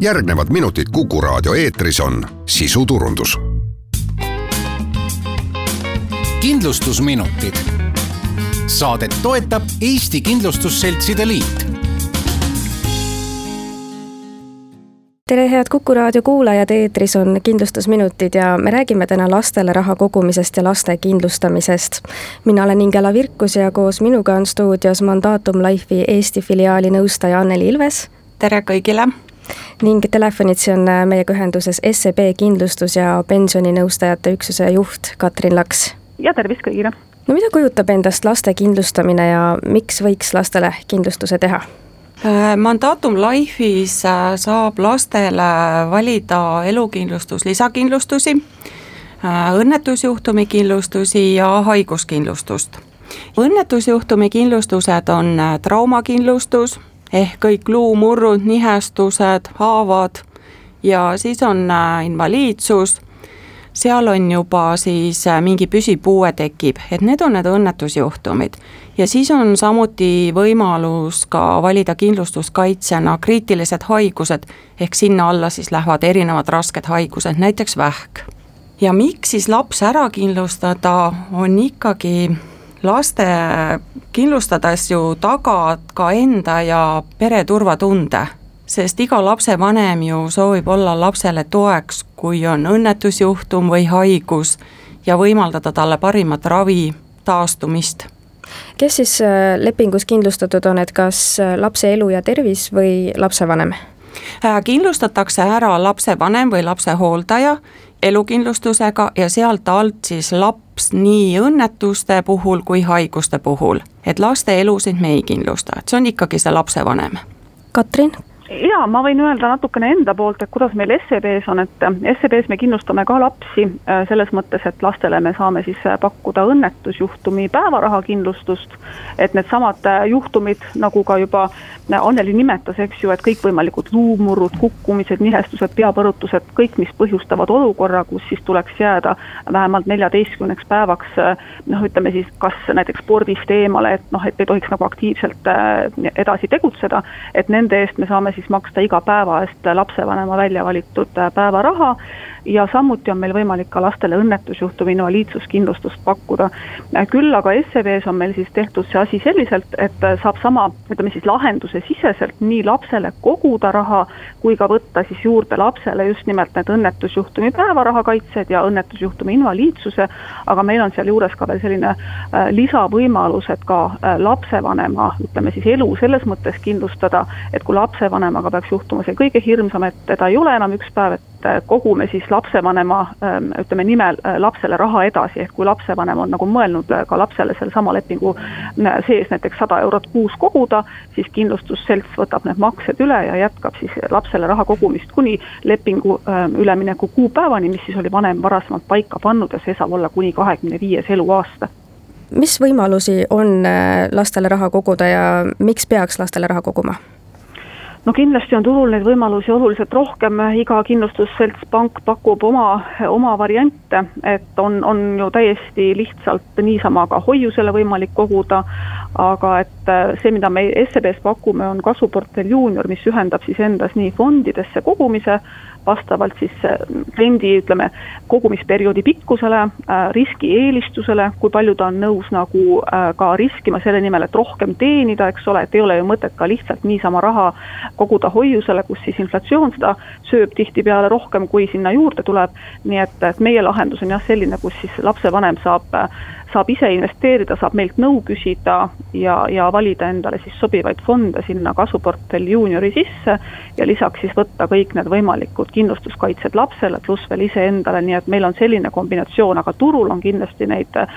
järgnevad minutid Kuku raadio eetris on sisuturundus. kindlustusminutid. Saadet toetab Eesti Kindlustusseltside Liit tere, head Kuku raadio kuulajad, eetris on Kindlustusminutid ja me räägime täna lastele raha kogumisest ja laste kindlustamisest. mina olen Ingela Virkus ja koos minuga on stuudios Mandatum Life'i Eesti filiaali nõustaja Anneli Ilves. tere kõigile! Ning telefonitsi on meiega ühenduses SEB kindlustus- ja pensioninõustajate üksuse juht Katrin Laks. ja tervist kõigile! no mida kujutab endast laste kindlustamine ja miks võiks lastele kindlustuse teha? Äh, Mandatum Life'is äh, saab lastele valida elukindlustus, lisakindlustusi, äh, õnnetusjuhtumi kindlustusi ja haiguskindlustust. õnnetusjuhtumi kindlustused on traumakindlustus ehk kõik luumurrud, nihestused, haavad ja siis on invaliidsus seal on juba siis äh, mingi püsipuue tekib, et need on need õnnetusjuhtumid. ja siis on samuti võimalus ka valida kindlustuskaitsjana kriitilised haigused, ehk sinna alla siis lähevad erinevad rasked haigused, näiteks vähk. ja miks siis laps ära kindlustada, on ikkagi laste kindlustades ju tagad ka enda ja pere turvatunde sest iga lapsevanem ju soovib olla lapsele toeks, kui on õnnetusjuhtum või haigus ja võimaldada talle parimat ravi, taastumist. kes siis äh, lepingus kindlustatud on, et kas äh, lapse elu ja tervis või lapsevanem? Äh, kindlustatakse ära lapsevanem või lapsehooldaja elukindlustusega ja sealt alt siis laps nii õnnetuste puhul kui haiguste puhul. et laste elusid me ei kindlusta, et see on ikkagi see lapsevanem. Katrin, jaa, ma võin öelda natukene enda poolt, et kuidas meil SEB-s on, et äh, SEB-s me kindlustame ka lapsi äh, selles mõttes, et lastele me saame siis äh, pakkuda õnnetusjuhtumi päevarahakindlustust, et needsamad juhtumid, nagu ka juba Anneli nimetas, eks ju, et kõikvõimalikud luumurrud, kukkumised, nihestused, peapõrutused, kõik, mis põhjustavad olukorra, kus siis tuleks jääda vähemalt neljateistkümneks päevaks noh, ütleme siis kas näiteks spordist eemale, et noh, et ei tohiks nagu aktiivselt edasi tegutseda, et nende eest me saame siis siis maksta iga päeva eest lapsevanema välja valitud äh, päevaraha ja samuti on meil võimalik ka lastele õnnetusjuhtumi invaliidsuskindlustust pakkuda. Äh, küll aga SEB-s on meil siis tehtud see asi selliselt, et äh, saab sama, ütleme siis lahenduse siseselt nii lapsele koguda raha, kui ka võtta siis juurde lapsele just nimelt need õnnetusjuhtumi päevaraha kaitsed ja õnnetusjuhtumi invaliidsuse, aga meil on sealjuures ka veel selline äh, lisavõimalus, et ka lapsevanema, ütleme siis elu selles mõttes kindlustada, et kui lapsevanemaga peaks juhtuma see kõige hirmsam, et teda ei ole enam üks päev, et kogume siis lapsevanema ähm, ütleme nimel äh, lapsele raha edasi, ehk kui lapsevanem on nagu mõelnud äh, ka lapsele sellesama lepingu äh, sees näiteks sada eurot kuus koguda, siis kindlustusselts võtab need maksed üle ja jätkab siis lapsele raha kogumist kuni lepingu ähm, ülemineku kuupäevani, mis siis oli vanem varasemalt paika pannud ja see saab olla kuni kahekümne viies eluaasta mis võimalusi on lastele raha koguda ja miks peaks lastele raha koguma? No kindlasti on turul neid võimalusi oluliselt rohkem, iga kindlustusselts, pank pakub oma, oma variante, et on, on ju täiesti lihtsalt niisama ka hoiusele võimalik koguda, aga et äh, see, mida me SEB-s pakume, on kasvuportfell juunior, mis ühendab siis endas nii fondidesse kogumise, vastavalt siis äh, kliendi, ütleme, kogumisperioodi pikkusele, äh, riskieelistusele, kui palju ta on nõus nagu äh, ka riskima selle nimel, et rohkem teenida, eks ole, et ei ole ju mõtet ka lihtsalt niisama raha koguda hoiusele, kus siis inflatsioon seda sööb tihtipeale rohkem, kui sinna juurde tuleb. nii et, et meie lahendus on jah selline, kus siis lapsevanem saab saab ise investeerida, saab meilt nõu küsida ja, ja valida endale siis sobivaid fonde sinna kasvuportfell juuniori sisse ja lisaks siis võtta kõik need võimalikud kindlustuskaitsed lapsele, pluss veel iseendale, nii et meil on selline kombinatsioon, aga turul on kindlasti neid äh,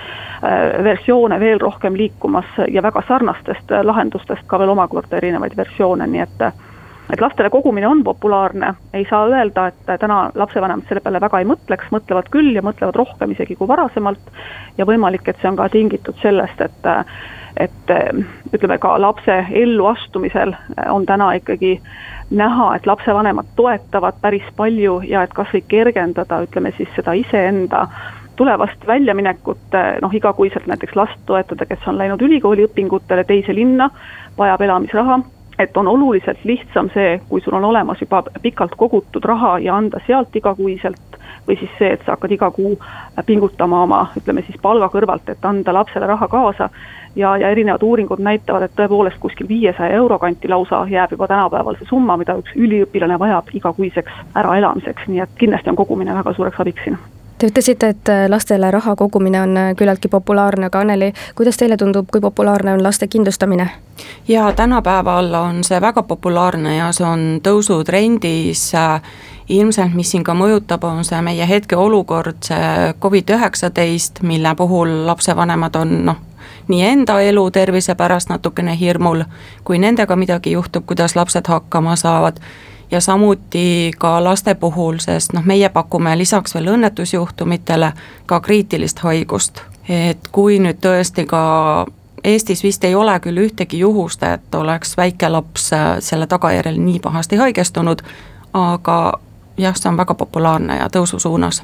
versioone veel rohkem liikumas ja väga sarnastest lahendustest ka veel omakorda erinevaid versioone, nii et et lastele kogumine on populaarne, ei saa öelda, et täna lapsevanemad selle peale väga ei mõtleks, mõtlevad küll ja mõtlevad rohkem isegi kui varasemalt. Ja võimalik, et see on ka tingitud sellest, et et ütleme ka lapse elluastumisel on täna ikkagi näha, et lapsevanemad toetavad päris palju ja et kas või kergendada, ütleme siis seda iseenda tulevast väljaminekut, noh igakuiselt näiteks last toetada, kes on läinud ülikooli õpingutele teise linna, vajab elamisraha et on oluliselt lihtsam see, kui sul on olemas juba pikalt kogutud raha ja anda sealt igakuiselt või siis see, et sa hakkad iga kuu pingutama oma, ütleme siis palga kõrvalt, et anda lapsele raha kaasa. ja, ja erinevad uuringud näitavad, et tõepoolest kuskil viiesaja euro kanti lausa jääb juba tänapäeval see summa, mida üks üliõpilane vajab igakuiseks äraelamiseks, nii et kindlasti on kogumine väga suureks abiks siin Te ütlesite, et lastele raha kogumine on küllaltki populaarne, aga Anneli, kuidas teile tundub, kui populaarne on laste kindlustamine? jaa, tänapäeval on see väga populaarne ja see on tõusutrendis. Ilmselt, mis siin ka mõjutab, on see meie hetkeolukord, see Covid-19, mille puhul lapsevanemad on noh, nii enda elu tervise pärast natukene hirmul, kui nendega midagi juhtub, kuidas lapsed hakkama saavad, ja samuti ka laste puhul, sest noh, meie pakume lisaks veel õnnetusjuhtumitele ka kriitilist haigust. et kui nüüd tõesti ka Eestis vist ei ole küll ühtegi juhust, et oleks väike laps selle tagajärjel nii pahasti haigestunud, aga jah, see on väga populaarne ja tõususuunas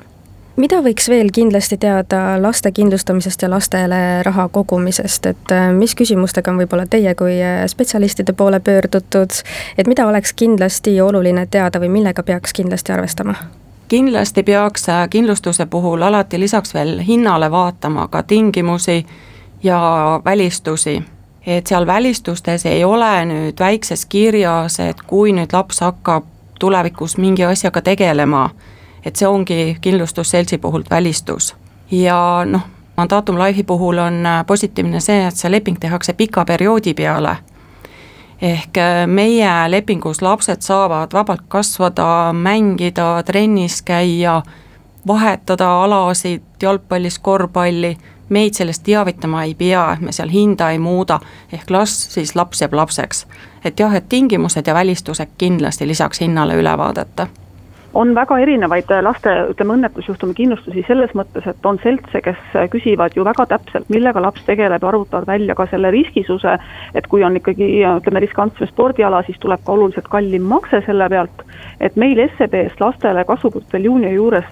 mida võiks veel kindlasti teada laste kindlustamisest ja lastele raha kogumisest, et äh, mis küsimustega on võib-olla teie kui äh, spetsialistide poole pöördutud, et mida oleks kindlasti oluline teada või millega peaks kindlasti arvestama? kindlasti peaks äh, kindlustuse puhul alati lisaks veel hinnale vaatama ka tingimusi ja välistusi. et seal välistustes ei ole nüüd väikses kirjas, et kui nüüd laps hakkab tulevikus mingi asjaga tegelema. Et see ongi kindlustusseltsi puhult välistus ja noh, Mandatum Life'i puhul on äh, positiivne see, et see leping tehakse pika perioodi peale. ehk äh, meie lepingus lapsed saavad vabalt kasvada, mängida, trennis käia, vahetada alasid jalgpallis, korvpalli, meid sellest teavitama ei pea, et me seal hinda ei muuda, ehk las siis laps jääb lapseks. et jah, et tingimused ja välistused kindlasti lisaks hinnale üle vaadata on väga erinevaid laste, ütleme, õnnetusjuhtumi kindlustusi selles mõttes, et on seltse, kes küsivad ju väga täpselt, millega laps tegeleb ja arvutavad välja ka selle riskisuse, et kui on ikkagi ütleme, riskantsem spordiala, siis tuleb ka oluliselt kallim makse selle pealt, et meil SEB-s lastele kasvupuutel juuni juures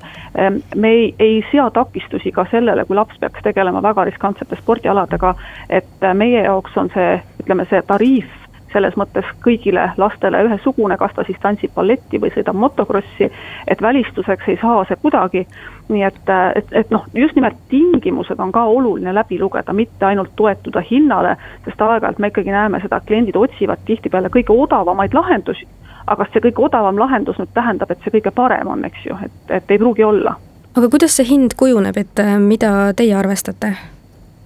me ei, ei sea takistusi ka sellele, kui laps peaks tegelema väga riskantsete spordialadega, et meie jaoks on see, ütleme, see tariif selles mõttes kõigile lastele ühesugune, kas ta siis tantsib balletti või sõidab motokrossi, et välistuseks ei saa see kuidagi, nii et, et, et noh, just nimelt tingimused on ka oluline läbi lugeda, mitte ainult toetuda hinnale, sest aeg-ajalt me ikkagi näeme seda, kliendid otsivad tihtipeale kõige odavamaid lahendusi, aga kas see kõige odavam lahendus nüüd tähendab, et see kõige parem on, eks ju, et, et ei pruugi olla. aga kuidas see hind kujuneb, et mida teie arvestate?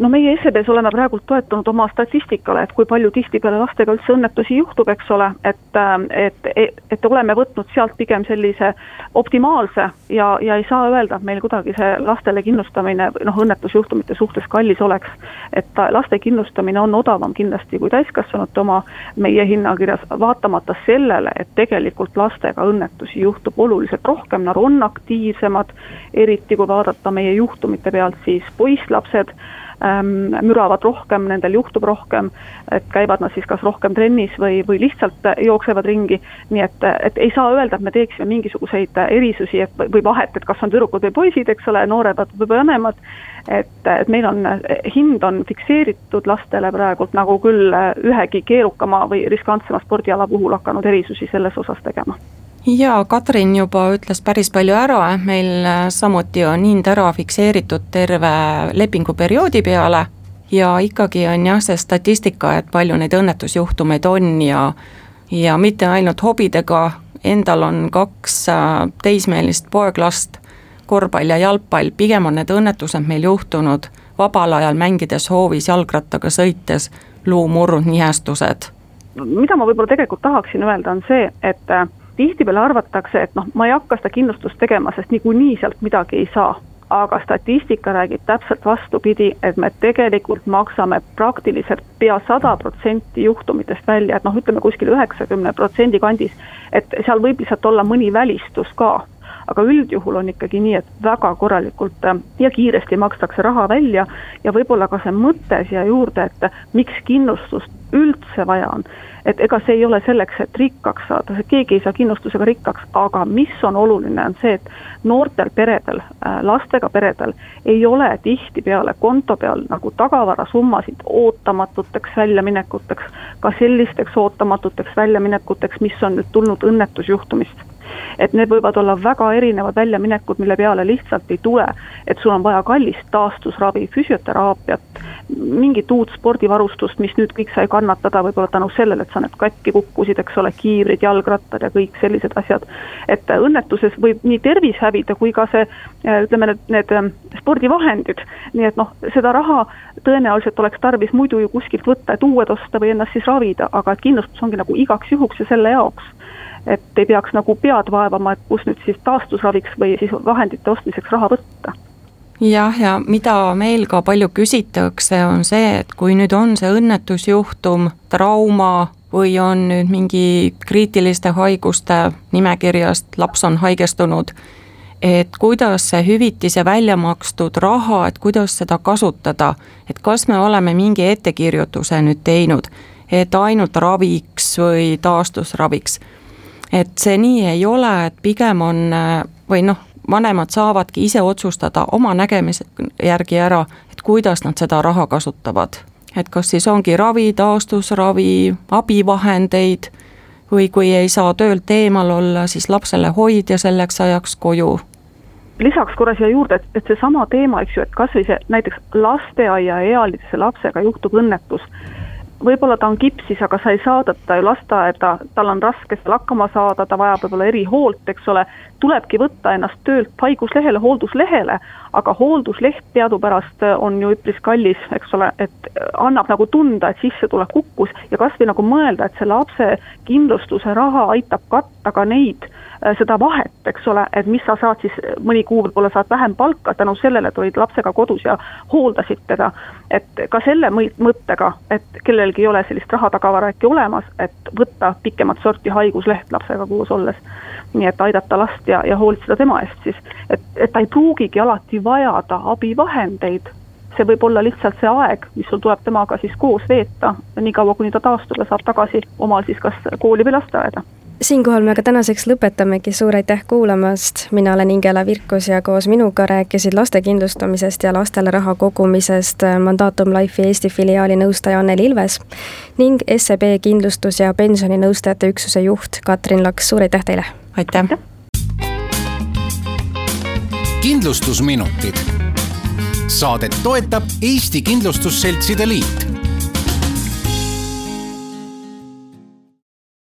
No meie SEB-s oleme praegult toetunud oma statistikale, et kui palju tihtipeale lastega üldse õnnetusi juhtub, eks ole, et, et, et oleme võtnud sealt pigem sellise optimaalse ja, ja ei saa öelda, et meil kuidagi see lastele kindlustamine noh, õnnetusjuhtumite suhtes kallis oleks. et laste kindlustamine on odavam kindlasti kui täiskasvanute oma meie hinnakirjas, vaatamata sellele, et tegelikult lastega õnnetusi juhtub oluliselt rohkem, nad on aktiivsemad, eriti kui vaadata meie juhtumite pealt, siis poisslapsed ähm, müravad rohkem, nendel juhtub rohkem, et käivad nad siis kas rohkem trennis või, või lihtsalt jooksevad ringi, nii et, et ei saa öelda, et me teeksime mingisuguseid erisusi, et või vahet, et kas on tüdrukud või poisid, eks ole, nooremad või vanemad, et, et meil on, hind on fikseeritud lastele praegult nagu küll ühegi keerukama või riskantsema spordiala puhul hakanud erisusi selles osas tegema jaa, Katrin juba ütles päris palju ära, meil äh, samuti on hind ära fikseeritud terve lepinguperioodi peale ja ikkagi on jah, see statistika, et palju neid õnnetusjuhtumeid on ja ja mitte ainult hobidega, endal on kaks äh, teismelist poeglast, korvpall ja jalgpall, pigem on need õnnetused meil juhtunud vabal ajal mängides hoovis, jalgrattaga sõites, luumurrud, nihestused. mida ma võib-olla tegelikult tahaksin öelda, on see, et äh, tihtipeale arvatakse, et noh, ma ei hakka seda kindlustust tegema, sest niikuinii sealt midagi ei saa. aga statistika räägib täpselt vastupidi, et me tegelikult maksame praktiliselt pea sada protsenti juhtumitest välja, et noh, ütleme kuskil üheksakümne protsendi kandis, et seal võib lihtsalt olla mõni välistus ka aga üldjuhul on ikkagi nii, et väga korralikult äh, ja kiiresti makstakse raha välja ja võib-olla ka see mõte siia juurde, et miks kindlustust üldse vaja on. Et ega see ei ole selleks, et rikkaks saada, keegi ei saa kindlustusega rikkaks, aga mis on oluline, on see, et noortel peredel, äh, lastega peredel ei ole tihtipeale konto peal nagu tagavarasummasid ootamatuteks väljaminekuteks, ka sellisteks ootamatuteks väljaminekuteks, mis on nüüd tulnud õnnetusjuhtumist et need võivad olla väga erinevad väljaminekud, mille peale lihtsalt ei tule. et sul on vaja kallist taastusravi, füsioteraapiat, mingit uut spordivarustust, mis nüüd kõik sai kannatada võib-olla tänu sellele, et sa need katki kukkusid, eks ole, kiivrid, jalgrattad ja kõik sellised asjad. et õnnetuses võib nii tervis hävida kui ka see, ütleme, need, need ähm, spordivahendid, nii et noh, seda raha tõenäoliselt oleks tarvis muidu ju kuskilt võtta, et uued osta või ennast siis ravida, aga kindlustus ongi nagu igaks juhuks ja selle jaoks et ei peaks nagu pead vaevama, et kus nüüd siis taastusraviks või siis vahendite ostmiseks raha võtta. Jah, ja mida meil ka palju küsitakse, on see, et kui nüüd on see õnnetusjuhtum, trauma või on nüüd mingi kriitiliste haiguste nimekirjast laps on haigestunud, et kuidas see hüvitise välja makstud raha, et kuidas seda kasutada, et kas me oleme mingi ettekirjutuse nüüd teinud, et ainult raviks või taastusraviks et see nii ei ole, et pigem on või noh, vanemad saavadki ise otsustada oma nägemise järgi ära, et kuidas nad seda raha kasutavad. et kas siis ongi ravi, taastusravi, abivahendeid või kui ei saa töölt eemal olla, siis lapsele hoidja selleks ajaks koju lisaks korra siia juurde, et, et seesama teema, eks ju, et kas või see näiteks lasteaiaealise lapsega juhtub õnnetus võib-olla ta on kipsis, aga sa ei saada teda ju lasteaeda, tal on raske seal hakkama saada, ta vajab võib-olla erihoolt, eks ole, tulebki võtta ennast töölt haiguslehele, hoolduslehele, aga hooldusleht teadupärast on ju üpris kallis, eks ole, et annab nagu tunda, et sissetulek kukkus ja kas või nagu mõelda, et see lapse kindlustuse raha aitab katta ka neid Äh, seda vahet, eks ole, et mis sa saad siis, mõni kuu võib-olla saad vähem palka tänu sellele, et olid lapsega kodus ja hooldasid teda. et ka selle mõttega, et kellelgi ei ole sellist rahatagavara äkki olemas, et võtta pikemat sorti haigusleht lapsega koos olles. nii et aidata last ja, ja hoolitseda tema eest siis, et, et ta ei pruugigi alati vajada abivahendeid see võib olla lihtsalt see aeg, mis sul tuleb temaga siis koos veeta, niikaua kuni ta taastub ja saab tagasi omal siis kas kooli või lasteaeda siinkohal me ka tänaseks lõpetamegi, suur aitäh kuulamast, mina olen Ingela Virkus ja koos minuga rääkisid laste kindlustamisest ja lastele raha kogumisest Mandatum Life'i Eesti filiaali nõustaja Anneli Ilves ning SEB kindlustus- ja pensioninõustajate üksuse juht Katrin Laks, suur aitäh teile! aitäh! kindlustusminutid. saadet toetab Eesti Kindlustusseltside Liit